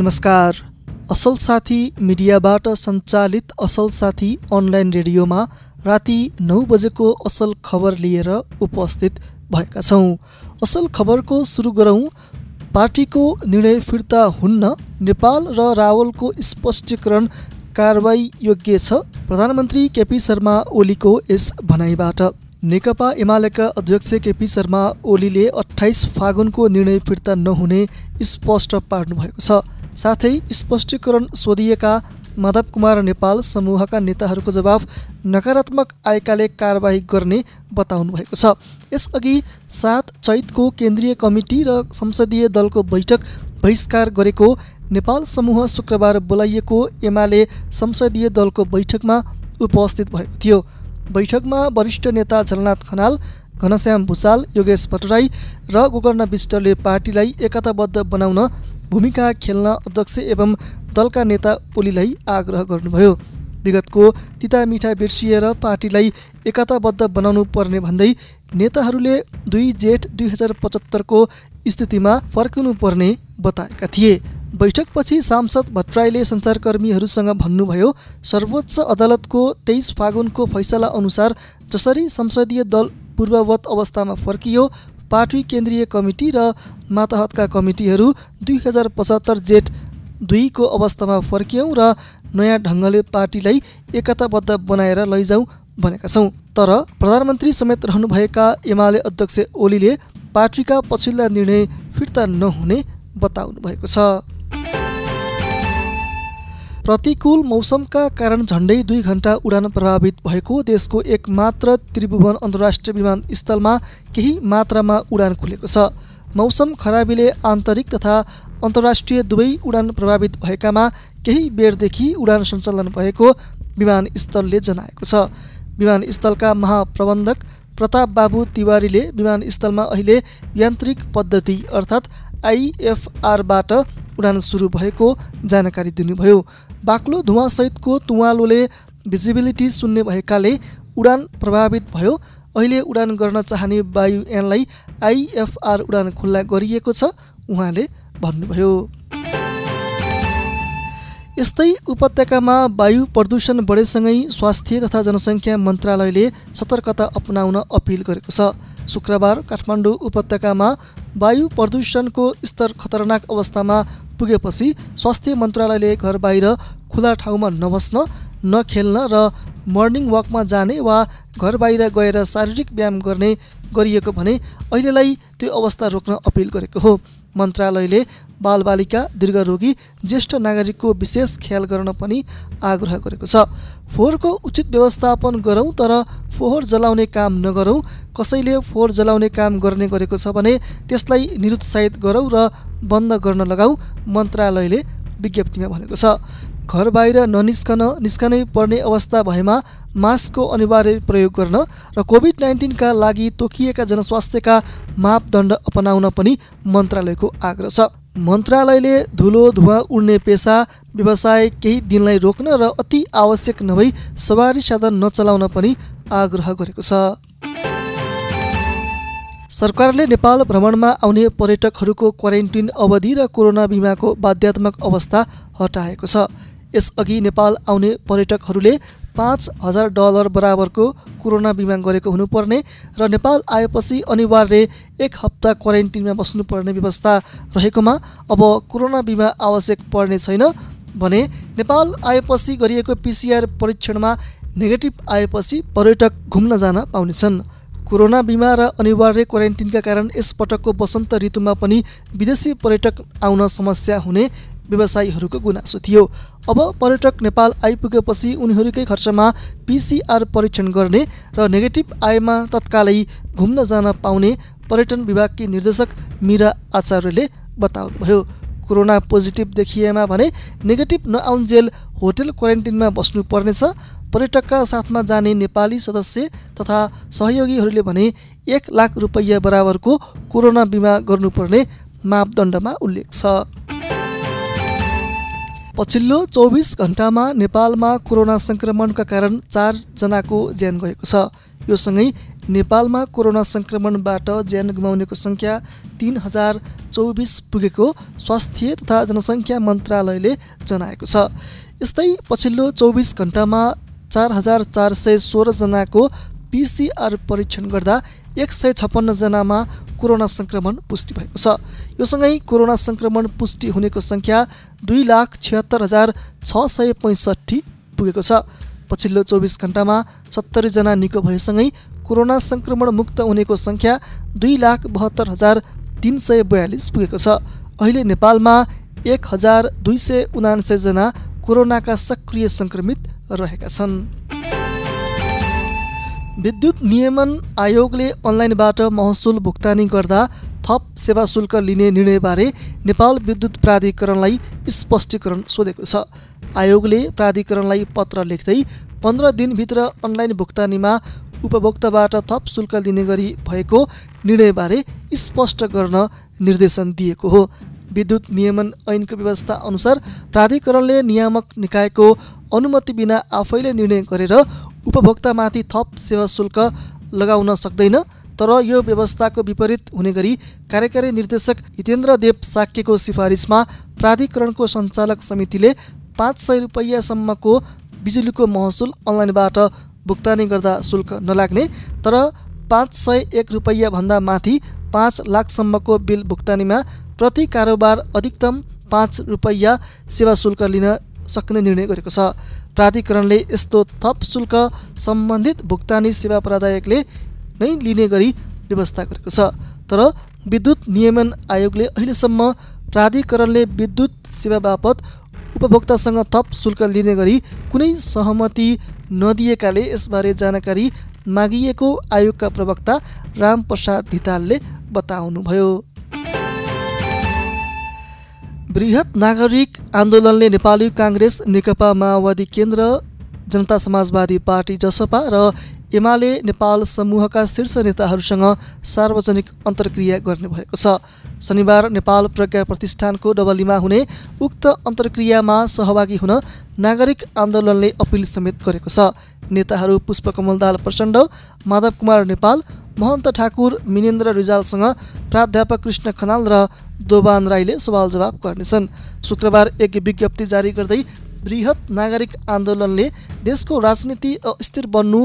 नमस्कार। असल साथी मिडियाबाट सञ्चालित असल साथी अनलाइन रेडियोमा राति नौ बजेको असल खबर लिएर उपस्थित भएका छौँ। असल खबरको सुरु गरौँ। पार्टीको निर्णय फिर्ता हुन्न नेपाल र रावलको स्पष्टीकरण कारवाही योग्य छ। प्रधानमन्त्री केपी शर्मा ओलीको यस भनाइबाट। नेकपा एमालेका अध्यक्ष केपी शर्मा ओलीले अठाइस फागुनको निर्णय फिर्ता नहुने स्पष्ट पार्नुभएको छ। साथै स्पष्टीकरण सोधिएका माधव कुमार नेपाल समूहका नेताहरूको जवाफ नकारात्मक आएकाले कारवाही गर्ने बताउनु भएको छ। यसअघि सात चैतको केन्द्रीय कमिटी र संसदीय दलको बैठक बहिष्कार गरेको नेपाल समूह शुक्रबार बोलाइएको एमाले संसदीय दलको बैठकमा उपस्थित भएको थियो। बैठकमा वरिष्ठ नेता झलनाथ खनाल घनश्याम भूषाल योगेश भट्टराई र गोकर्ण विष्टले पार्टीलाई एकताबद्ध बनाउन भूमिका खेल्न अध्यक्ष एवं दलका नेता ओलीलाई आग्रह गर्नुभयो। विगतको तिता मिठा बिर्सिएर पार्टीलाई एकताबद्ध बनाउनु पर्ने भन्दै नेताहरूले दुई जेठ दुई हजार पचहत्तरको स्थितिमा फर्किनु पर्ने बताएका थिए। बैठकपछि सांसद भट्टराईले सञ्चारकर्मीहरूसँग भन्नुभयो सर्वोच्च अदालतको तेइस फागुनको फैसला अनुसार जसरी संसदीय दल पूर्ववत अवस्थामा फर्कियो पार्टी केन्द्रीय कमिटी र मातहतका कमिटीहरू दुई हजार पचहत्तर जेठ दुईको अवस्थामा फर्क्यौँ र नयाँ ढङ्गले पार्टीलाई एकताबद्ध बनाएर लैजाउँ भनेका छौँ। तर प्रधानमन्त्री समेत रहनुभएका एमाले अध्यक्ष ओलीले पार्टीका पछिल्ला निर्णय फिर्ता नहुने बताउनु भएको छ। प्रतिकूल मौसमका कारण झन्डै दुई घन्टा उडान प्रभावित भएको देशको एकमात्र त्रिभुवन अन्तर्राष्ट्रिय विमानस्थलमा केही मात्रामा उडान खुलेको छ। मौसम खराबीले आन्तरिक तथा अन्तर्राष्ट्रिय दुवै उडान प्रभावित भएकामा केही बेरदेखि उडान सञ्चालन भएको विमानस्थलले जनाएको छ। विमानस्थलका महाप्रबन्धक प्रताप बाबु तिवारीले विमानस्थलमा अहिले यान्त्रिक पद्धति अर्थात् आइएफआरबाट उडान सुरु भएको जानकारी दिनुभयो। बाक्लो धुवासहितको तुवालोले भिजिबिलिटी शून्य भएकाले उडान प्रभावित भयो। अहिले उडान गर्न चाहने वायुयानलाई आइएफआर उडान खुल्ला गरिएको छ उहाँले भन्नुभयो। यस्तै उपत्यकामा वायु प्रदूषण बढेसँगै स्वास्थ्य तथा जनसङ्ख्या मन्त्रालयले सतर्कता अपनाउन अपिल गरेको छ। शुक्रबार काठमाडौँ उपत्यकामा वायु प्रदूषणको स्तर खतरनाक अवस्थामा पुगेपछि स्वास्थ्य मन्त्रालयले घर बाहिर खुला ठाउँमा नबस्न नखेल्न र मर्निङ वाकमा जाने वा घर बाहिर गएर शारीरिक व्यायाम गर्ने गरिएको भने अहिलेलाई त्यो अवस्था रोक्न अपिल गरेको हो। मन्त्रालयले बालबालिका दीर्घरोगी ज्येष्ठ नागरिकको विशेष ख्याल गर्न पनि आग्रह गरेको छ। फोहोरको उचित व्यवस्थापन गरौँ तर फोहोर जलाउने काम नगरौँ। कसैले फोहोर जलाउने काम गर्ने गरेको छ भने त्यसलाई निरुत्साहित गरौँ र बन्द गर्न लगाऊ मन्त्रालयले विज्ञप्तिमा भनेको छ। घर बाहिर ननिस्कन निस्कनै पर्ने अवस्था भएमा मास्कको अनिवार्य प्रयोग गर्न र कोभिड नाइन्टिनका लागि तोकिएका जनस्वास्थ्यका मापदण्ड अपनाउन पनि मन्त्रालयको आग्रह छ। मन्त्रालयले धुलो धुवा उड्ने पेसा व्यवसाय केही दिनलाई रोक्न र अति आवश्यक नभई सवारी साधन नचलाउन पनि आग्रह गरेको छ। सरकारले नेपाल भ्रमणमा आउने पर्यटकहरूको क्वारेन्टिन अवधि र कोरोना बिमाको बाध्यात्मक अवस्था हटाएको छ। यसअघि नेपाल आउने पर्यटकहरूले पाँच हजार डलर बराबरको कोरोना बिमा गरेको हुनुपर्ने र नेपाल आएपछि अनिवार्य एक हप्ता क्वारेन्टिनमा बस्नुपर्ने व्यवस्था रहेकोमा अब कोरोना बिमा आवश्यक पर्ने छैन भने नेपाल आएपछि गरिएको पिसिआर परीक्षणमा नेगेटिभ आएपछि पर्यटक घुम्न जान पाउनेछन्। कोरोना बिमा र अनिवार्य क्वारेन्टिनका कारण यसपटकको वसन्त ऋतुमा पनि विदेशी पर्यटक आउन समस्या हुने व्यवसायीहरूको गुनासो थियो। अब पर्यटक नेपाल आइपुगेपछि उनीहरूकै खर्चमा पिसिआर परीक्षण गर्ने र नेगेटिभ आएमा तत्कालै घुम्न जान पाउने पर्यटन विभागकी निर्देशक मिरा आचार्यले बताउनुभयो। कोरोना पोजिटिभ देखिएमा भने नेगेटिभ नआउन्जेल होटेल क्वारेन्टिनमा बस्नुपर्नेछ पर्यटकका साथमा जाने नेपाली सदस्य तथा सहयोगीहरूले भने एक लाख रुपैयाँ बराबरको कोरोना बिमा गर्नुपर्ने मापदण्डमा उल्लेख छ। पछिल्लो चौबिस घन्टामा नेपालमा कोरोना सङ्क्रमणका कारण चारजनाको ज्यान गएको छ। यो सँगै नेपालमा कोरोना सङ्क्रमणबाट ज्यान गुमाउनेको सङ्ख्या तिन हजार चौबिस पुगेको स्वास्थ्य तथा जनसङ्ख्या मन्त्रालयले जनाएको छ। यस्तै पछिल्लो चौबिस घन्टामा चार हजार चार सय सोह्रजनाको पिसिआर परीक्षण गर्दा एक सय छप्पन्नजनामा कोरोना सङ्क्रमण पुष्टि भएको छ। यो सँगै कोरोना सङ्क्रमण पुष्टि हुनेको सङ्ख्या दुई लाख छिहत्तर हजार छ सय पैँसठी पुगेको छ। पछिल्लो चौबिस घन्टामा सत्तरीजना निको भएसँगै कोरोना सङ्क्रमण मुक्त हुनेको सङ्ख्या दुई लाख बहत्तर हजार तिन सय बयालिस पुगेको छ। अहिले नेपालमा एक हजार दुई सय उनान्सयजना कोरोनाका सक्रिय सङ्क्रमित रहेका छन्। विद्युत नियमन आयोगले अनलाइनबाट महसुल भुक्तानी गर्दा थप सेवा शुल्क लिने निर्णयबारे नेपाल विद्युत प्राधिकरणलाई स्पष्टीकरण सोधेको छ। आयोगले प्राधिकरणलाई पत्र लेख्दै पन्ध्र दिनभित्र अनलाइन भुक्तानीमा उपभोक्ताबाट थप शुल्क लिने गरी भएको निर्णयबारे स्पष्ट गर्न निर्देशन दिएको हो। विद्युत नियमन ऐनको व्यवस्था अनुसार प्राधिकरणले नियामक निकायको अनुमति बिना आफैले निर्णय गरेर उपभोक्तामाथि थप सेवा शुल्क लगाउन सक्दैन तर यो व्यवस्थाको विपरीत हुने गरी कार्यकारी निर्देशक हितेन्द्र देव साक्यको सिफारिसमा प्राधिकरणको सञ्चालक समितिले पाँच सय रुपियाँसम्मको बिजुलीको महसुल अनलाइनबाट भुक्तानी गर्दा शुल्क नलाग्ने तर पाँच सय एक रुपियाँभन्दा माथि पाँच लाखसम्मको बिल भुक्तानीमा प्रति कारोबार अधिकतम पाँच रुपियाँ सेवा शुल्क लिन सक्ने निर्णय गरेको छ। प्राधिकरणले यस्तो थप शुल्क सम्बन्धित भुक्तानी सेवा प्रदायकले नै लिने गरी व्यवस्था गरेको छ। तर विद्युत नियमन आयोगले अहिलेसम्म प्राधिकरणले विद्युत सेवा बापत उपभोक्तासँग थप शुल्क लिने गरी कुनै सहमति नदिएकाले यसबारे जानकारी मागिएको आयोगका प्रवक्ता रामप्रसाद धितालले बताउनुभयो। वृहत नागरिक आन्दोलनले नेपाली काङ्ग्रेस नेकपा माओवादी केन्द्र जनता समाजवादी पार्टी जसपा र एमाले नेपाल समूहका शीर्ष नेताहरूसँग सार्वजनिक अन्तर्क्रिया गर्ने भएको छ। शनिबार नेपाल प्रज्ञा प्रतिष्ठानको डबलीमा हुने उक्त अन्तर्क्रियामा सहभागी हुन नागरिक आन्दोलनले अपिल समेत गरेको छ। नेताहरू पुष्पकमल दाल प्रचण्ड माधव कुमार नेपाल महन्त ठाकुर मिनेन्द्र रिजालसँग प्राध्यापक कृष्ण खनाल र दोबान राईले सवाल जवाब गर्नेछन्। शुक्रबार एक विज्ञप्ति जारी गर्दै वृहत नागरिक आन्दोलनले देशको राजनीति अस्थिर बन्नु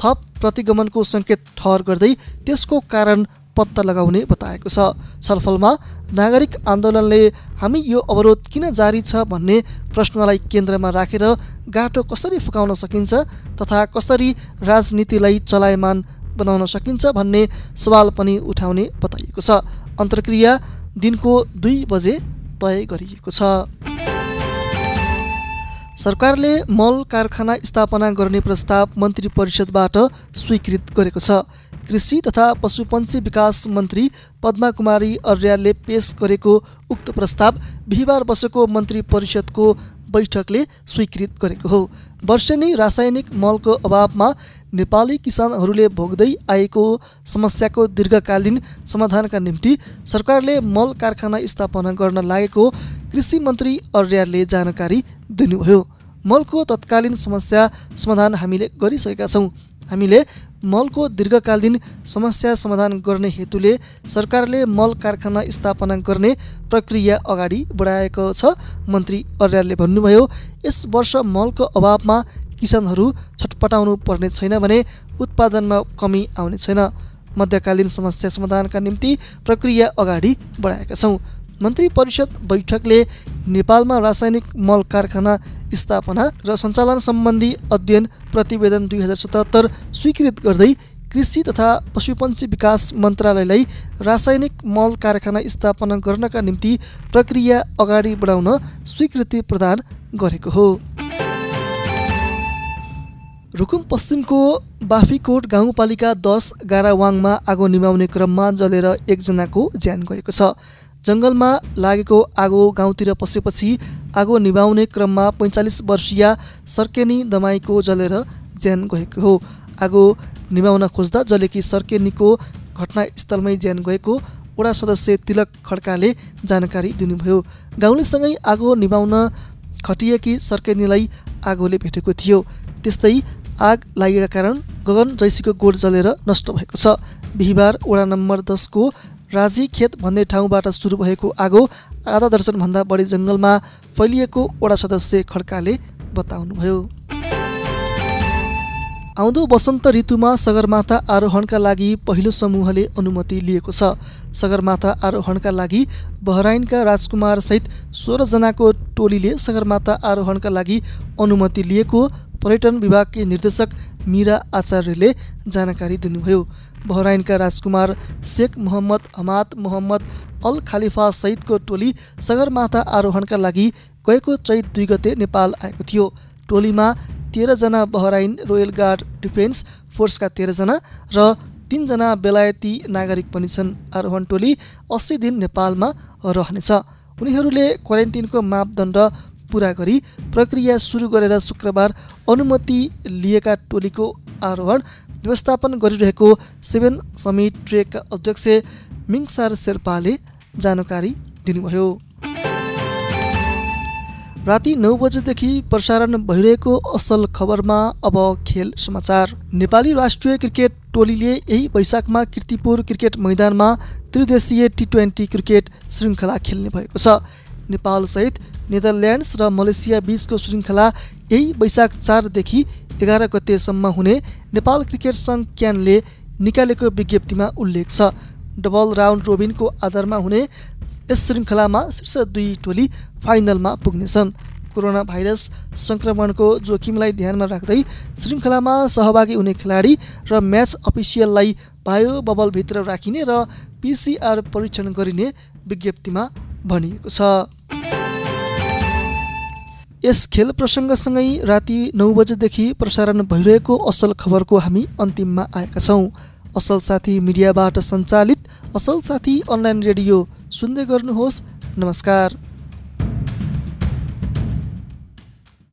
थप प्रतिगमनको सङ्केत ठहर गर्दै त्यसको कारण पत्ता लगाउने बताएको छ। छलफलमा नागरिक आन्दोलनले हामी यो अवरोध किन जारी छ? भन्ने प्रश्नलाई केन्द्रमा राखेर गाटो कसरी फुकाउन सकिन्छ तथा कसरी राजनीतिलाई चलायमान बनाउन सकिन्छ भन्ने सवाल पनि उठाउने बताइएको छ। अन्तर्क्रिया दिनको दुई बजे तय गरिएको छ। सरकारले मल कारखाना स्थापना गर्ने प्रस्ताव मन्त्री परिषदबाट स्वीकृत गरेको छ। कृषि तथा पशुपन्छी विकास मन्त्री पद्मा कुमारी अर्यालले पेश गरेको उक्त प्रस्ताव बिहिबार बसेको मन्त्री परिषदको बैठकले स्वीकृत गरेको हो। वर्षेनी रासायनिक मलको अभावमा नेपाली किसानहरूले भोग्दै आएको समस्याको दीर्घकालीन समाधानका निम्ति सरकारले मल कारखाना स्थापना गर्न लागेको कृषि मन्त्री अर्यालले जानकारी दिनुभयो। मलको तत्कालीन समस्या समाधान हामीले गरिसकेका छौँ। हामीले मलको दीर्घकालीन समस्या समाधान गर्ने हेतुले सरकारले मल कारखाना स्थापना गर्ने प्रक्रिया अगाडि बढाएको छ। मन्त्री अर्यालले भन्नुभयो यस वर्ष मलको अभावमा किसानहरू छटपटाउनु पर्ने छैन भने उत्पादनमा कमी आउने छैन। मध्यकालीन समस्या समाधानका निम्ति प्रक्रिया अगाडि बढाएका छौँ। मन्त्री परिषद बैठकले नेपालमा रासायनिक मल कारखाना स्थापना र सञ्चालन सम्बन्धी अध्ययन प्रतिवेदन दुई हजार सतहत्तर स्वीकृत गर्दै कृषि तथा पशुपन्छी विकास मन्त्रालयलाई रासायनिक मल कारखाना स्थापना गर्नका निम्ति प्रक्रिया अगाडि बढाउन स्वीकृति प्रदान गरेको हो। रुकुम पश्चिमको बाफीकोट गाउँपालिका दस गारावाङमा आगो निभाउने क्रममा जलेर एकजनाको ज्यान गएको छ। जङ्गलमा लागेको आगो गाउँतिर पसेपछि आगो निभाउने क्रममा पैँचालिस वर्षीय सर्केनी दमाईको जलेर ज्यान गएको हो। आगो निभाउन खोज्दा जलेकी सर्केनीको घटनास्थलमै ज्यान गएको वडा सदस्य तिलक खड्काले जानकारी दिनुभयो। गाउँलेसँगै आगो निभाउन खटिएकी सर्केनीलाई आगोले भेटेको थियो। त्यस्तै आग लागेका कारण गगन जैसीको गोड जलेर नष्ट भएको छ। बिहिबार वडा नम्बर दसको राजी खेत भन्ने ठाउँबाट सुरु भएको आगो आधा दर्जनभन्दा बढी जङ्गलमा फैलिएको वडा सदस्य खड्काले बताउनुभयो। आउँदो वसन्त ऋतुमा सगरमाथा आरोहणका लागि पहिलो समूहले अनुमति लिएको छ। सगरमाथा आरोहणका लागि बहराइनका राजकुमारसहित सोह्रजनाको टोलीले सगरमाथा आरोहणका लागि अनुमति लिएको पर्यटन विभागकी निर्देशक मिरा आचार्यले जानकारी दिनुभयो। बहराइनका राजकुमार Sheikh Mohammed Hamad Mohammed Al Khalifa सहितको टोली सगरमाथा आरोहणका लागि गएको चैत दुई गते नेपाल आएको थियो। टोलीमा तेह्रजना बहराइन रोयल गार्ड डिफेन्स फोर्सका तेह्रजना र तिनजना बेलायती नागरिक पनि छन्। आरोहण टोली अस्सी दिन नेपालमा रहनेछ। उनीहरूले क्वारेन्टिनको मापदण्ड पुरा गरी प्रक्रिया सुरु गरेर शुक्रबार अनुमति लिएका टोलीको आरोहण व्यवस्थापन गरिरहेको सेभेन समिट ट्रेकका अध्यक्ष मिङसार शेर्पाले जानकारी दिनुभयो। राति नौ बजेदेखि प्रसारण भइरहेको असल खबरमा अब खेल समाचार। नेपाली राष्ट्रिय क्रिकेट टोलीले यही वैशाखमा किर्तिपुर क्रिकेट मैदानमा त्रिदेशीय टी ट्वेन्टी क्रिकेट श्रृङ्खला खेल्ने भएको छ। नेपालसहित नेदरल्यान्ड्स र मलेसिया बिचको श्रृङ्खला यही वैशाख चारदेखि एघार गतेसम्म हुने नेपाल क्रिकेट सङ्घ क्यानले निकालेको विज्ञप्तिमा उल्लेख छ। डबल राउन्ड रोबिनको आधारमा हुने यस श्रृङ्खलामा शीर्ष दुई टोली फाइनलमा पुग्नेछन्। कोरोना भाइरस सङ्क्रमणको जोखिमलाई ध्यानमा राख्दै श्रृङ्खलामा सहभागी हुने खेलाडी र म्याच अफिसियललाई बायो बबलभित्र राखिने र पिसिआर परीक्षण गरिने विज्ञप्तिमा भनिएको छ। यस खेल प्रसङ्गसँगै राति नौ बजेदेखि प्रसारण भइरहेको असल खबरको हामी अन्तिममा आएका छौँ। असल साथी मिडियाबाट सञ्चालित असल साथी अनलाइन रेडियो सुन्दै गर्नुहोस्। नमस्कार।